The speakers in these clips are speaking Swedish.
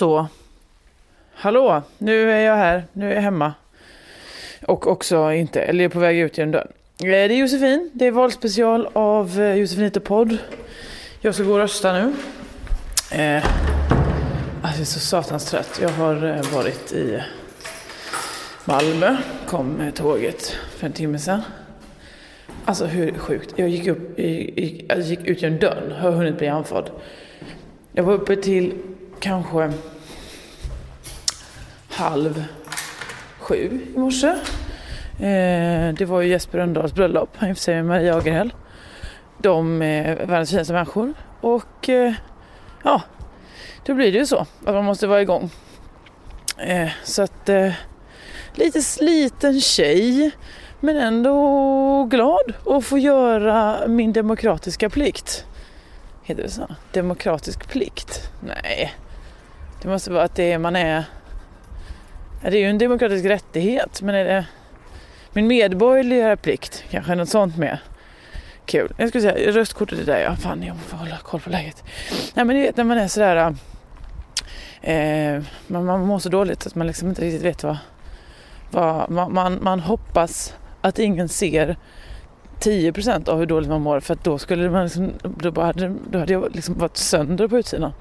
Så. Hallå, nu är jag här. Nu är jag hemma. Och också inte, eller är på väg ut genom dörren. Eh, det är Josefin. Det är valspecial av eh, Josefinito podd. Jag ska gå och rösta nu. Eh, alltså jag är så satans trött. Jag har eh, varit i Malmö. Kom med tåget för en timme sedan. Alltså hur sjukt. Jag gick, upp, jag gick ut genom dörren. Har hunnit bli andfådd. Jag var uppe till kanske halv sju i morse. Eh, det var ju Jesper Rönndahls bröllop. Han gifte sig med Maria Agerhäll. De är världens finaste människor. Och eh, ja, då blir det ju så att man måste vara igång. Eh, så att eh, lite sliten tjej men ändå glad att få göra min demokratiska plikt. Heter det så? Demokratisk plikt? Nej, det måste vara att det är, man är... Det är ju en demokratisk rättighet, men är det min medborgerliga plikt? Kanske något sånt med. Kul. Jag skulle säga röstkortet är där ja. Fan, jag får hålla koll på läget. Nej, men ni vet när man är sådär... Äh, eh, man, man mår så dåligt att man liksom inte riktigt vet vad... vad man, man, man hoppas att ingen ser 10% av hur dåligt man mår för att då skulle man liksom, då, bara hade, då hade jag liksom varit sönder på utsidan.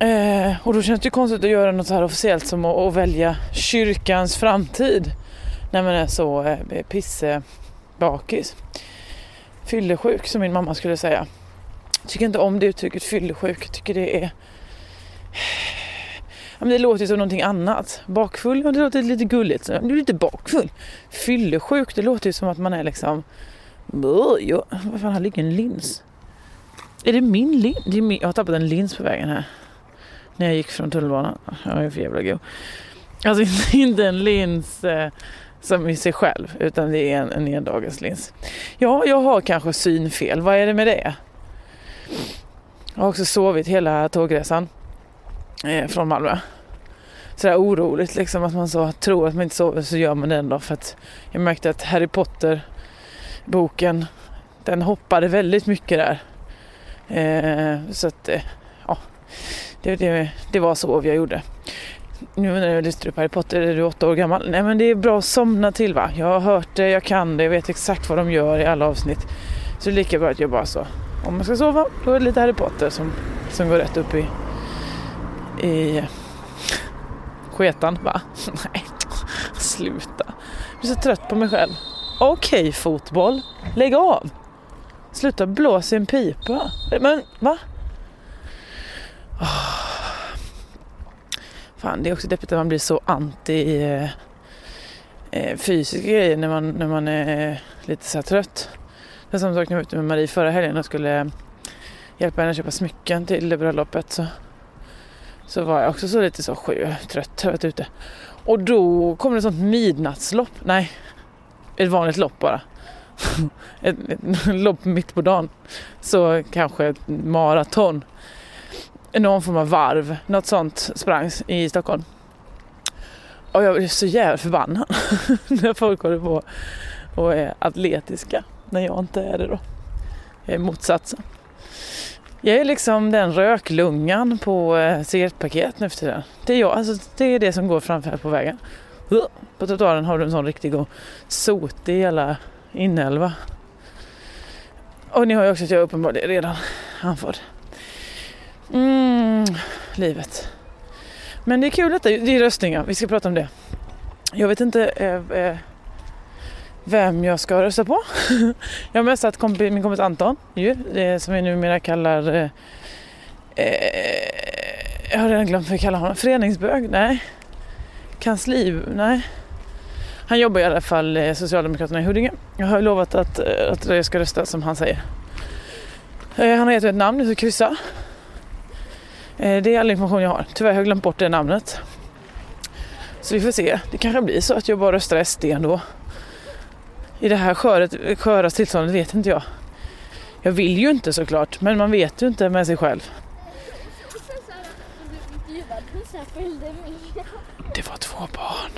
Eh, och då känns det ju konstigt att göra något så här officiellt som att, att välja kyrkans framtid när man är så eh, pissebakis. Fyllesjuk som min mamma skulle säga. Tycker inte om det uttrycket fyllesjuk. Tycker det är... Ja, men det låter ju som någonting annat. Bakfull, ja, det låter lite gulligt. Du är lite bakfull. Fyllesjuk, det låter ju som att man är liksom... Ja, vad fan, här ligger en lins. Är det min lins? Jag har tappat en lins på vägen här. När jag gick från tunnelbanan. Jag är för jävla god. Alltså inte- en lins eh, som i sig själv, utan det är en, en endagslins. Ja, jag har kanske synfel. Vad är det med det? Jag har också sovit hela tågresan eh, från Malmö. Sådär oroligt liksom att man så tror att man inte sover så gör man det ändå för att jag märkte att Harry Potter boken den hoppade väldigt mycket där. Eh, så att eh, ja, det, det, det var så jag gjorde. Nu när jag lyssnar på Harry Potter är du åtta år gammal. Nej men det är bra att somna till va. Jag har hört det, jag kan det, jag vet exakt vad de gör i alla avsnitt. Så det är lika bra att jag bara så. Om man ska sova då är det lite Harry Potter som, som går rätt upp i, i sketan va? Nej, sluta. Jag är så trött på mig själv. Okej fotboll, lägg av. Sluta blåsa i en pipa. Men va? Oh. Fan, det är också deppigt att man blir så anti eh, eh fysiska grejer när man, när man är lite så här trött. Det är samma sak när jag var ute med Marie förra helgen och skulle hjälpa henne att köpa smycken till bröllopet. Så, så var jag också så lite så sju, trött, har varit ute. Och då kom det ett sånt midnattslopp. Nej, ett vanligt lopp bara. ett, ett lopp mitt på dagen. Så kanske ett maraton. Någon form av varv. Något sånt sprangs i Stockholm. Och jag blev så jävla förbannad när folk håller på och är atletiska. När jag inte är det då. Jag är motsatsen. Jag är liksom den röklungan på eh, cigarettpaket nu för tiden. Det är jag, alltså det är det som går framför på vägen. På trottoaren har du en sån riktig och sotig jävla inälva. Och ni har ju också att jag uppenbarligen redan andfådd. Mm, livet. Men det är kul detta, det är röstningar, vi ska prata om det. Jag vet inte eh, eh, vem jag ska rösta på. jag har messat kompi, min kompis Anton, ju, eh, som vi numera kallar... Eh, eh, jag har redan glömt vad vi kallar honom. Föreningsbög? Nej. Kansli? Nej. Han jobbar i alla fall i Socialdemokraterna i Huddinge. Jag har lovat att, eh, att jag ska rösta som han säger. Han har gett mig ett namn, jag ska kryssa. Eh, det är all information jag har. Tyvärr har jag glömt bort det namnet. Så vi får se. Det kanske blir så att jag bara röstar SD ändå. I det här sköret, sköra tillståndet vet inte jag. Jag vill ju inte såklart, men man vet ju inte med sig själv. Det var två barn.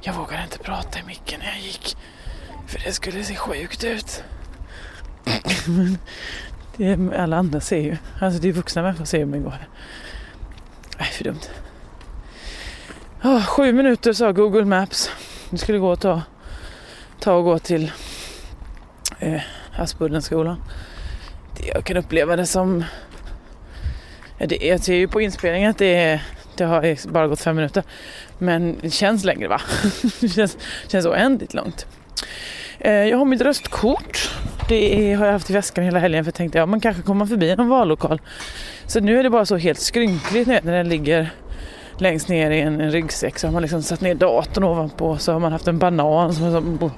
Jag vågade inte prata i micken när jag gick. För det skulle se sjukt ut det är, alla andra ser ju. Alltså det är vuxna människor ser hur man går här. Nej, för dumt. Oh, sju minuter sa Google Maps. Det skulle gå och ta, ta och gå till eh, Aspuddenskolan. Jag kan uppleva det som... Ja, det, jag ser ju på inspelningen att det, är, det har bara gått fem minuter. Men det känns längre va? det känns, känns oändligt långt. Eh, jag har mitt röstkort. Det har jag haft i väskan hela helgen för jag tänkte ja man kanske kommer förbi någon vallokal. Så nu är det bara så helt skrynkligt när den ligger längst ner i en, en ryggsäck så har man liksom satt ner datorn ovanpå så har man haft en banan som, som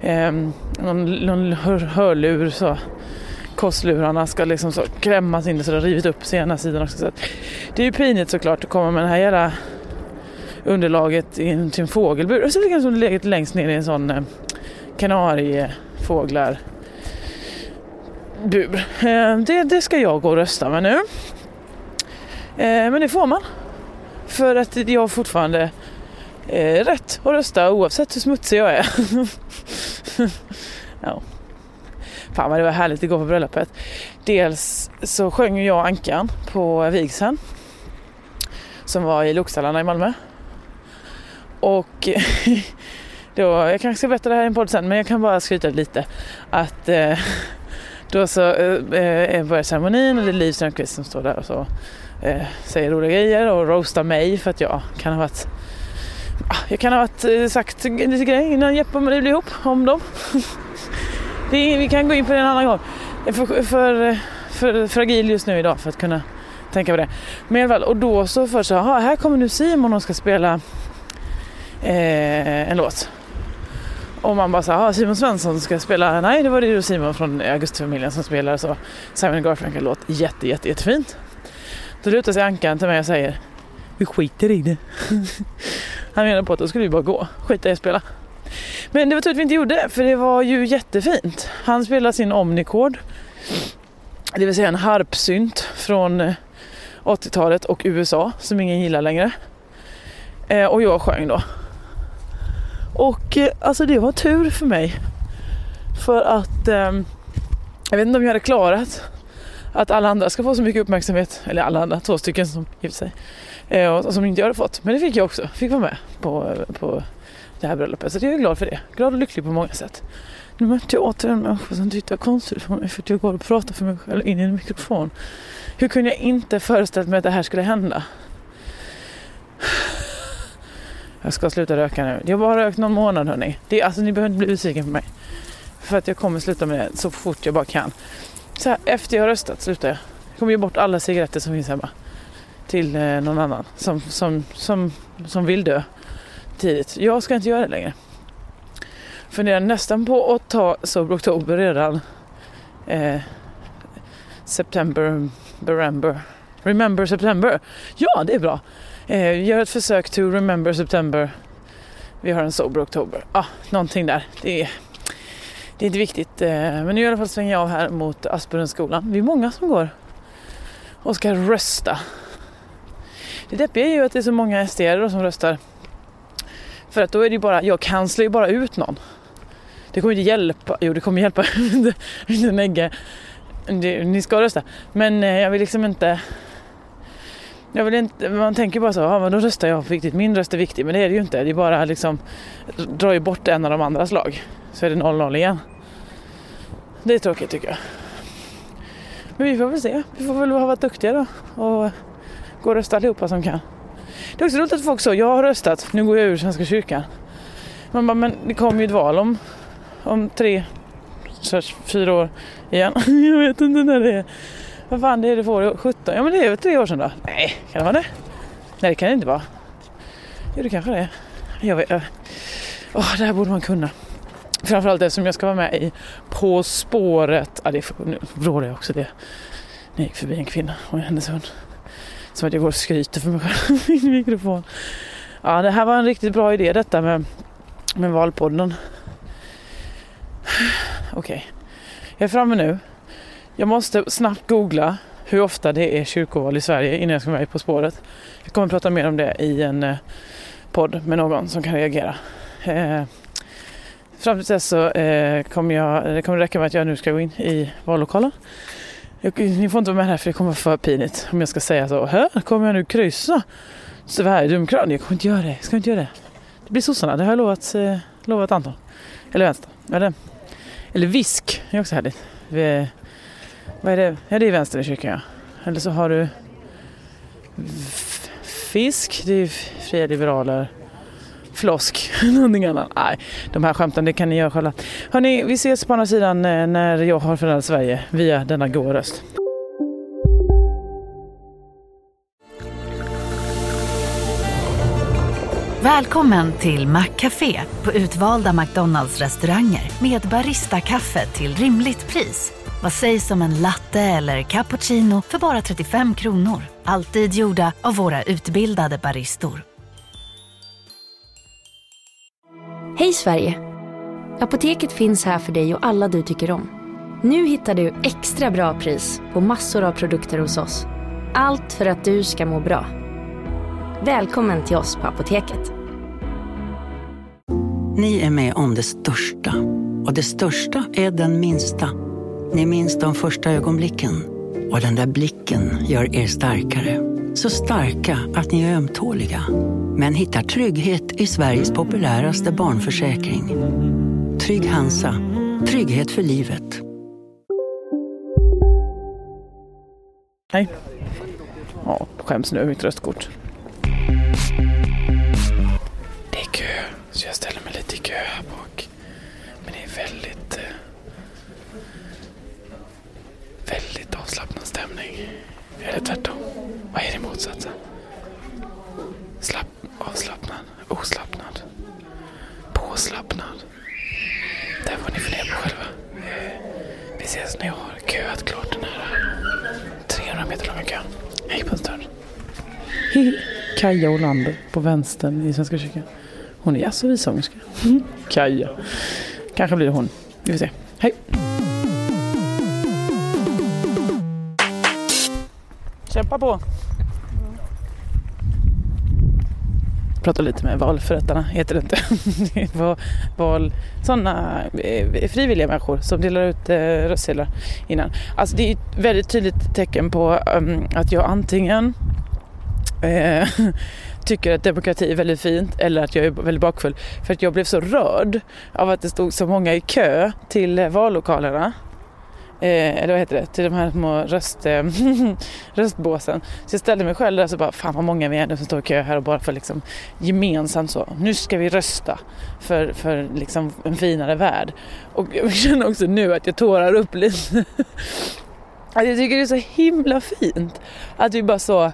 eh, någon, någon hör, hörlur så kostlurarna ska liksom så klämmas in så det har rivit upp sig ena sidan också. Så det är ju pinigt såklart att komma med det här jävla underlaget in till en fågelbur. Och så ligger det legat längst ner i en sån eh, kanariefåglar bur. Eh, det, det ska jag gå och rösta med nu. Eh, men det får man. För att jag har fortfarande eh, rätt att rösta oavsett hur smutsig jag är. ja. Fan vad det var härligt igår på bröllopet. Dels så sjöng jag Ankan på vigseln. Som var i Lokstallarna i Malmö. Och då, jag kanske ska berätta det här i en podd sen men jag kan bara skryta lite. Att eh, då så eh, eh, börjar ceremonin och det är Liv Strömquist som står där och så eh, säger roliga grejer och roastar mig för att jag kan ha varit ah, jag kan ha varit, eh, sagt lite grejer innan Jeppe och Marie blev ihop om dem. är, vi kan gå in på det en annan gång. För, för, för fragil just nu idag för att kunna tänka på det. Men i alla fall, och då så först så, aha, här kommer nu Simon och ska spela eh, en låt. Och man bara så ah, Simon Svensson ska spela, nej det var det ju Simon från Augustfamiljen som spelar så Simon Garfunkel-låt, jätte, jätte, jättefint. Då lutar sig Ankan till mig och säger vi skiter i det. Han menar på att då skulle vi bara gå, skita i att spela. Men det var tur att vi inte gjorde det, för det var ju jättefint. Han spelade sin Omnicord, det vill säga en harpsynt från 80-talet och USA som ingen gillar längre. Eh, och jag sjöng då. Och eh, alltså det var tur för mig. För att eh, jag vet inte om jag hade klarat att alla andra ska få så mycket uppmärksamhet. Eller alla andra, två stycken som gift sig. Eh, och, som inte jag hade fått. Men det fick jag också. Fick vara med på, eh, på det här bröllopet. Så jag är glad för det. Glad och lycklig på många sätt. Nu mötte jag åter en människa som tyckte det var konstigt för mig för att jag går och pratar för mig själv in i en mikrofon. Hur kunde jag inte föreställt mig att det här skulle hända? Jag ska sluta röka nu. Jag har bara rökt någon månad hörni. Det, alltså, ni behöver inte bli besviken på mig. För att jag kommer sluta med det så fort jag bara kan. Så här, efter jag har röstat slutar jag. Jag kommer ge bort alla cigaretter som finns hemma. Till eh, någon annan som, som, som, som vill dö tidigt. Jag ska inte göra det längre. Funderar nästan på att ta Sober Oktober redan eh, September, Remember. Remember September. Ja, det är bra. Eh, gör ett försök to remember September. Vi har en sober oktober. Ah, någonting där. Det är, det är inte viktigt. Eh, men nu i alla fall svänger jag av här mot Aspuddenskolan. Vi är många som går och ska rösta. Det deppiga är ju att det är så många SD som röstar. För att då är det ju bara, jag kanslar ju bara ut någon. Det kommer inte hjälpa, jo det kommer hjälpa, inte Negge. ni ska rösta. Men eh, jag vill liksom inte... Jag vill inte man tänker bara så, ja men då röstar jag på viktigt, min röst är viktig. Men det är det ju inte. Det är bara liksom, drar ju bort en av de andras lag. Så är det 0-0 igen. Det är tråkigt tycker jag. Men vi får väl se. Vi får väl ha varit duktiga då och gå och rösta allihopa som kan. Det är också roligt att folk så, jag har röstat, nu går jag ur Svenska kyrkan. Man bara, men det kommer ju ett val om, om tre, fyra år igen. jag vet inte när det är. Vad fan det är det för år? 17? Ja men det är väl tre år sedan då? Nej, kan det vara det? Nej det kan det inte vara. Jo det kanske det är. Jag vet. Åh, det här borde man kunna. Framförallt eftersom jag ska vara med i På spåret. Ja, det är, nu vrålar jag också det. När jag gick förbi en kvinna och hennes hund. Som att jag går och skryter för mig själv i min mikrofon. Ja, det här var en riktigt bra idé detta med, med valpodden. Okej, okay. jag är framme nu. Jag måste snabbt googla hur ofta det är kyrkoval i Sverige innan jag ska med På spåret. Jag kommer att prata mer om det i en eh, podd med någon som kan reagera. Eh, fram till dess så eh, kommer jag, det kommer räcka med att jag nu ska gå in i vallokalen. Jag, eh, ni får inte vara med här för det kommer vara för pinigt om jag ska säga så. Här kommer jag nu kryssa Sverigedemokraterna. Jag kommer inte göra det. Jag ska inte göra det. Det blir sossarna. Det har jag lovat, eh, lovat Anton. Eller vänster. Eller, eller visk. Det är också härligt. Vi, vad är det? Ja, det är vänster i kyrkan ja. Eller så har du fisk. Det är fria liberaler flosk, någonting annat. Nej, de här skämten det kan ni göra själva. Hörni, vi ses på andra sidan eh, när jag har förändrat Sverige via denna goa röst. Välkommen till Maccafé på utvalda McDonalds restauranger med Baristakaffe till rimligt pris. Vad sägs om en latte eller cappuccino för bara 35 kronor? Alltid gjorda av våra utbildade baristor. Hej Sverige! Apoteket finns här för dig och alla du tycker om. Nu hittar du extra bra pris på massor av produkter hos oss. Allt för att du ska må bra. Välkommen till oss på Apoteket. Ni är med om det största. Och det största är den minsta. Ni minns de första ögonblicken. Och den där blicken gör er starkare. Så starka att ni är ömtåliga. Men hittar trygghet i Sveriges populäraste barnförsäkring. Trygg Hansa. Trygghet för livet. Hej. Ja, skäms nu över mitt röstkort. Det är kö, så jag ställer mig lite i kö här bak. Men det är Väldigt avslappnad stämning. Eller tvärtom. Vad är det motsatsen? Slapp, avslappnad, oslappnad, påslappnad. Där får ni fundera på själva. Eh, Vi ses när jag har köat klart den här 300 meter långa kön. Hej på en stund. Kaja Olander på vänstern i Svenska kyrkan. Hon är jazz och vissångerska. Kaja. Kanske blir det hon. Vi får se. Hej. Kämpa på. Prata lite med valförrättarna, heter det inte. Det var val, sådana eh, frivilliga människor som delar ut eh, röstsedlar innan. Alltså det är ett väldigt tydligt tecken på ehm, att jag antingen eh, tycker att demokrati är väldigt fint eller att jag är väldigt bakfull. För att jag blev så rörd av att det stod så många i kö till vallokalerna. Eh, eller vad heter det, till de här små röst, eh, röstbåsen. Så jag ställde mig själv där och så bara, fan vad många vi är nu som står i kö här och bara för liksom gemensamt så, nu ska vi rösta för, för liksom en finare värld. Och jag känner också nu att jag tårar upp lite. Att alltså, jag tycker det är så himla fint att vi bara så,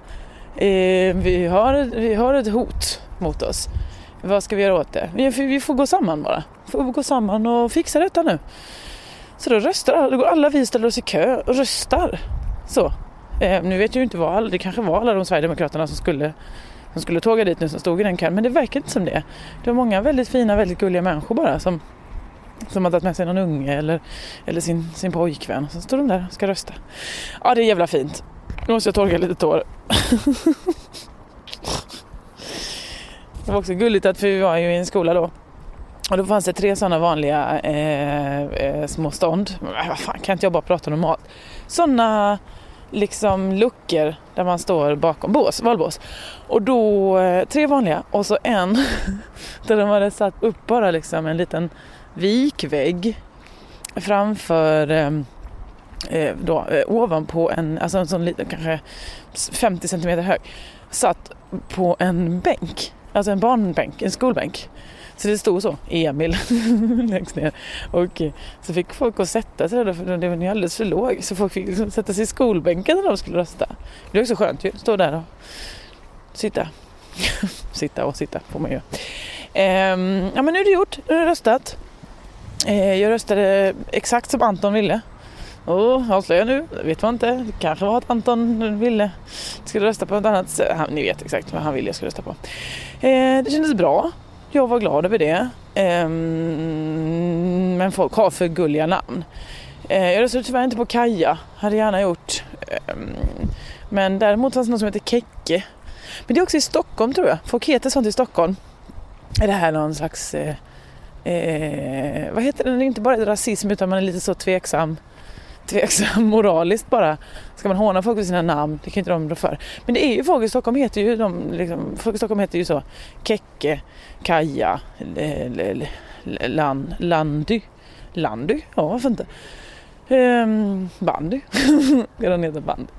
eh, vi, har, vi har ett hot mot oss. Vad ska vi göra åt det? Vi, vi får gå samman bara. Vi får gå samman och fixa detta nu. Så då röstar alla, då går alla vi ställer oss i kö och röstar. Så. Eh, nu vet jag ju inte vad, det kanske var alla de Sverigedemokraterna som skulle, som skulle tåga dit nu som stod i den kön. Men det verkar inte som det. Det var många väldigt fina, väldigt gulliga människor bara som, som har tagit med sig någon unge eller, eller sin, sin pojkvän. Så står de där och ska rösta. Ja, det är jävla fint. Nu måste jag torka lite tår. Det var också gulligt att vi var ju i en skola då och då fanns det tre sådana vanliga eh, eh, små stånd. Men vad fan, kan inte jag bara prata normalt? Sådana liksom luckor där man står bakom bås, valbås. Och då eh, tre vanliga och så en där de hade satt upp bara liksom en liten vikvägg framför eh, eh då, eh, ovanpå en, alltså en sån liten, kanske 50 centimeter hög, satt på en bänk, alltså en barnbänk, en skolbänk. Så det stod så, Emil, längst ner. Och så fick folk att sätta sig där, för den var alldeles för låg. Så folk fick liksom sätta sig i skolbänken när de skulle rösta. Det är också skönt ju, stå där och sitta. sitta och sitta får man ju. Ehm, ja men nu är det gjort, nu har jag röstat. Ehm, jag röstade exakt som Anton ville. Oh, avslöjar nu, det vet man inte. Det kanske var att Anton ville skulle rösta på något annat sätt. ni vet exakt vad han ville jag skulle rösta på. Ehm, det kändes bra. Jag var glad över det. Ehm, men folk har för gulliga namn. Ehm, jag röstade tyvärr inte på Kaja, hade gärna gjort. Ehm, men däremot fanns det någon som heter Kekke. Men det är också i Stockholm tror jag. Folk heter sånt i Stockholm. Är det här någon slags... Eh, eh, vad heter det? Det är inte bara rasism utan man är lite så tveksam tveksam moraliskt bara. Ska man håna folk för sina namn? Det kan inte de rå för. Men det är ju folk i Stockholm heter ju de, liksom, folk i Stockholm heter ju så Kekke, Kaja, lan, Landy. Landy? Ja, varför inte? Ehm, bandy. Den heter bandy.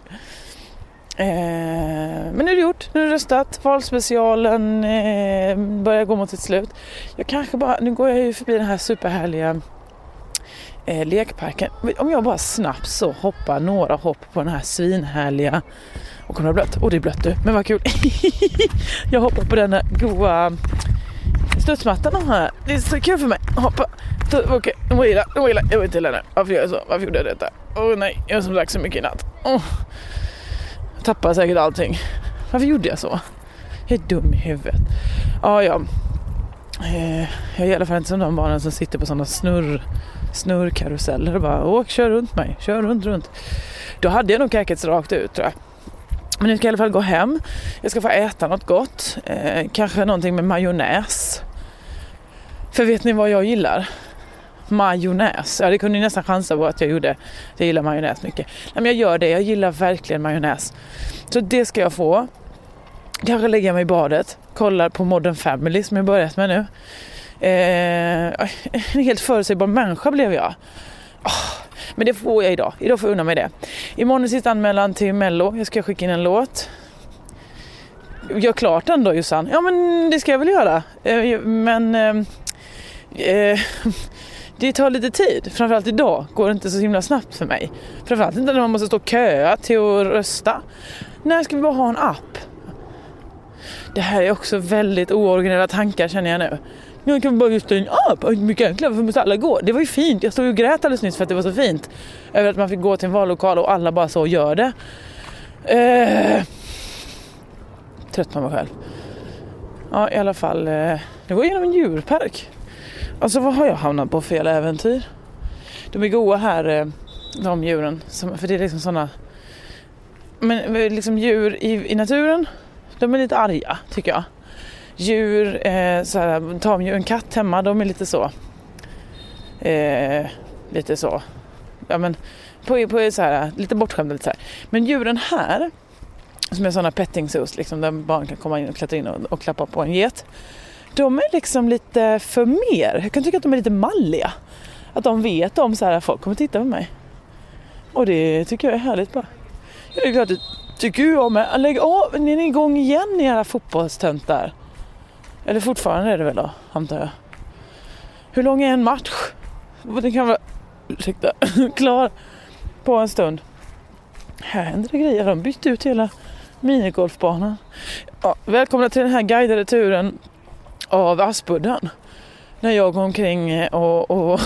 Ehm, men nu är det gjort, nu är det röstat. Valspecialen eh, börjar gå mot sitt slut. Jag kanske bara, nu går jag ju förbi den här superhärliga eh, lekparken. Om jag bara snabbt så hoppar några hopp på den här svinhärliga och kommer det blött. Och det är blött du, men vad kul. jag hoppar på den här goa studsmattan här. Det är så kul för mig att hoppa. Okej, okay. jag mår illa, jag mår illa. Jag vet inte nu. Varför gör jag så? Varför gjorde jag detta? Åh oh, nej, jag har som sagt så mycket i natt. Oh. Jag tappar säkert allting. Varför gjorde jag så? Jag är dum i huvudet. Ah, ja, eh, jag är i alla fall inte som de barnen som sitter på sådana snurr snurrkaruseller och bara åk, kör runt mig, kör runt, runt. Då hade jag nog kräkits rakt ut tror jag. Men nu ska jag i alla fall gå hem. Jag ska få äta något gott. Eh, kanske någonting med majonnäs. För vet ni vad jag gillar? Majonnäs. Ja, det kunde ni nästan chansa på att jag gjorde. Jag gillar majonnäs mycket. Nej, men jag gör det. Jag gillar verkligen majonnäs. Så det ska jag få. Kanske lägga mig i badet. Kollar på Modern Family som jag börjat med nu. Eh, en helt förutsägbar människa blev jag. Oh, men det får jag idag. Idag får jag unna mig det. Imorgon är sista anmälan till Mello. Jag ska skicka in en låt. Gör klart den då Jossan. Ja men det ska jag väl göra. Eh, men eh, eh det tar lite tid. Framförallt idag går det inte så himla snabbt för mig. Framförallt inte när man måste stå och köa till att rösta. När ska vi bara ha en app? Det här är också väldigt ooriginella tankar känner jag nu. Jag kan bara lyfta den upp, mycket enklare för måste alla gå. Det var ju fint, jag stod och grät alldeles nyss för att det var så fint. Över att man fick gå till en vallokal och alla bara så gör det. Eh, trött på mig själv. Ja i alla fall, eh, jag går igenom en djurpark. Alltså vad har jag hamnat på fel äventyr? De är goa här, eh, de djuren. för det är liksom sådana... Men eh, liksom djur i, i naturen, de är lite arga tycker jag djur, eh, så här, tamdjur, en katt hemma, de är lite så. Eh, lite så. Ja men på, på så här, lite bortskämda lite så här. Men djuren här, som är sådana petting zoos, liksom, där barn kan komma in och klättra in och, och klappa på en get. De är liksom lite för mer. Jag kan tycka att de är lite malliga. Att de vet om så här, folk kommer titta på mig. Och det tycker jag är härligt bara. Det är klart det tycker jag med. Lägg av, ni är igång igen ni era fotbollstöntar. Eller fortfarande är det väl då, antar jag. Hur lång är en match? Den kan vara, ursäkta, klar på en stund. Här händer det grejer. De bytte ut hela minigolfbanan. Ja, välkomna till den här guidade turen av Aspudden. När jag går omkring och, och,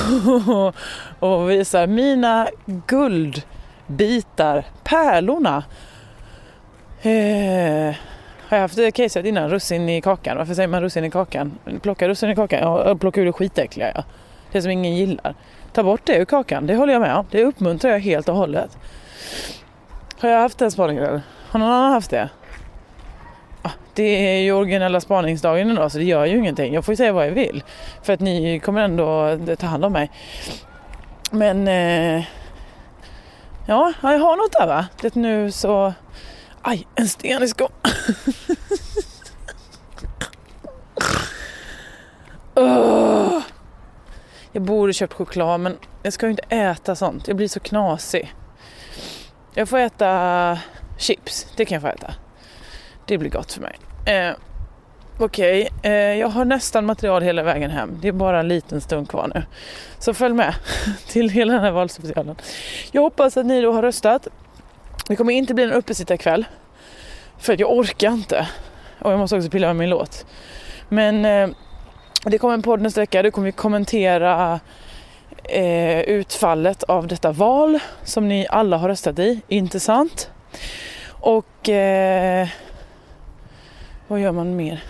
och, och visar mina guldbitar, pärlorna. Eh, har jag haft caset innan, russin i kakan. Varför säger man russin i kakan? Plocka russin i kakan? Ja, plocka ur det skitäckliga ja. Det som ingen gillar. Ta bort det ur kakan, det håller jag med om. Det uppmuntrar jag helt och hållet. Har jag haft den spaningen eller? Har någon annan haft det? Ah, det är ju originella spaningsdagen idag så det gör ju ingenting. Jag får ju säga vad jag vill. För att ni kommer ändå ta hand om mig. Men eh, ja, jag har något där va. Det nu så... Aj, en sten i skon. oh. Jag borde köpt choklad men jag ska ju inte äta sånt. Jag blir så knasig. Jag får äta chips, det kan jag få äta. Det blir gott för mig. Eh, Okej, okay. eh, jag har nästan material hela vägen hem. Det är bara en liten stund kvar nu. Så följ med till hela den här valspecialen. Jag hoppas att ni då har röstat. Det kommer inte bli en uppesittarkväll. För att jag orkar inte. Och jag måste också pilla med min låt. Men eh, det kommer en podd nästa vecka. Då kommer vi kommentera eh, utfallet av detta val som ni alla har röstat i. Intressant. Och eh, vad gör man mer?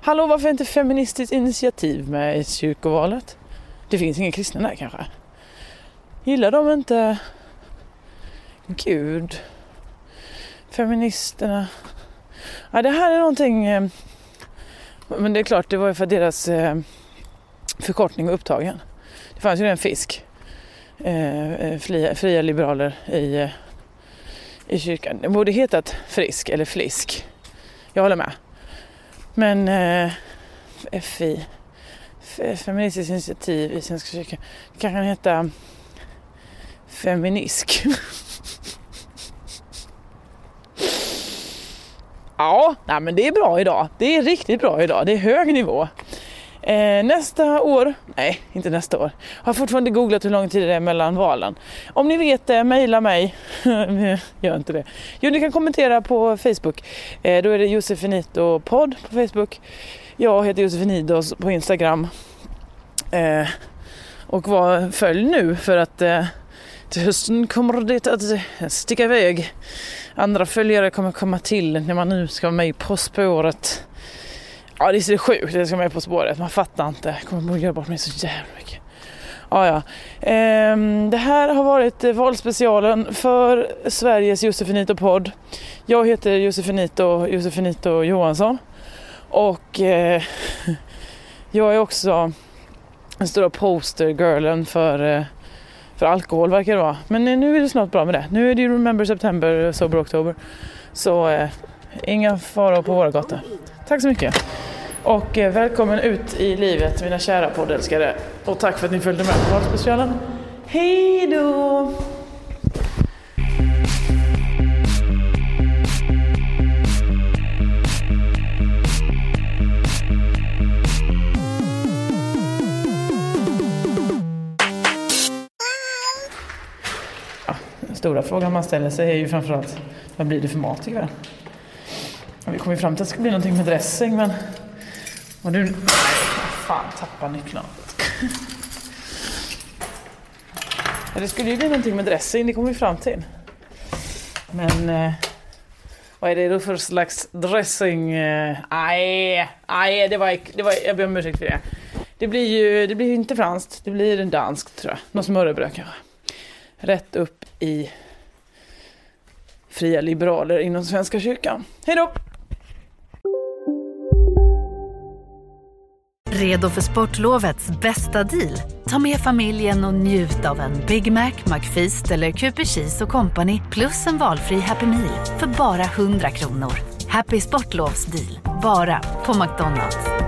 Hallå, varför är inte Feministiskt initiativ med i kyrkovalet? Det finns inga kristna där kanske? Gillar de inte Gud? Feministerna? Ja, det här är någonting... Eh, men det är klart, det var ju för deras eh, förkortning var upptagen. Det fanns ju en fisk. Eh, eh fria, fria liberaler i, eh, i kyrkan. Det borde hetat frisk eller flisk. Jag håller med. Men eh, FI, Feministiskt initiativ i Svenska kyrkan, det kan heta Feminisk. ja, nej, men det är bra idag. Det är riktigt bra idag. Det är hög nivå. Eh, nästa år, nej inte nästa år, har fortfarande googlat hur lång tid det är mellan valen. Om ni vet det, mejla mig. Gör inte det. Jo, ni kan kommentera på Facebook. Eh, då är det Josefinito podd på Facebook. Jag heter Josefinidos på Instagram. Eh, och var, följ nu för att eh, till hösten kommer det att sticka iväg. Andra följare kommer komma till när man nu ska vara med På spåret. Ja, det är så sjukt det ska vara med På spåret. Man fattar inte. Jag kommer att göra bort mig så jävla mycket. Ja, ja. Ehm, det här har varit valspecialen för Sveriges Josefinito-podd. Jag heter Josefinito, Josefinito Johansson. Och eh, jag är också den stora postergirlen för, eh, för alkohol verkar det vara. Men nu är det snart bra med det. Nu är det ju Remember September, Sober October. Så eh, inga faror på våra gator. Tack så mycket. Och eh, välkommen ut i livet mina kära poddälskare. Och tack för att ni följde med på valspecialen. Hej då! Stora frågan man ställer sig är ju framförallt vad blir det för mat ikväll? Vi kom ju fram till att det skulle bli någonting med dressing men... Och du... Fan, tappa nycklarna. Ja, det skulle ju bli någonting med dressing, det kom vi fram till. Men... Eh, vad är det då för slags dressing? Nej, eh, nej, det var, det var, jag ber om ursäkt för det. Det blir ju det blir inte franskt, det blir en danskt tror jag. Något smörrebröd kanske. Rätt upp i fria liberaler inom Svenska kyrkan. Hej då! Redo för sportlovets bästa deal? Ta med familjen och njut av en Big Mac, McFeast eller Cooper Cheese och Company plus en valfri Happy Meal för bara 100 kronor. Happy Sportlovs deal, bara på McDonalds.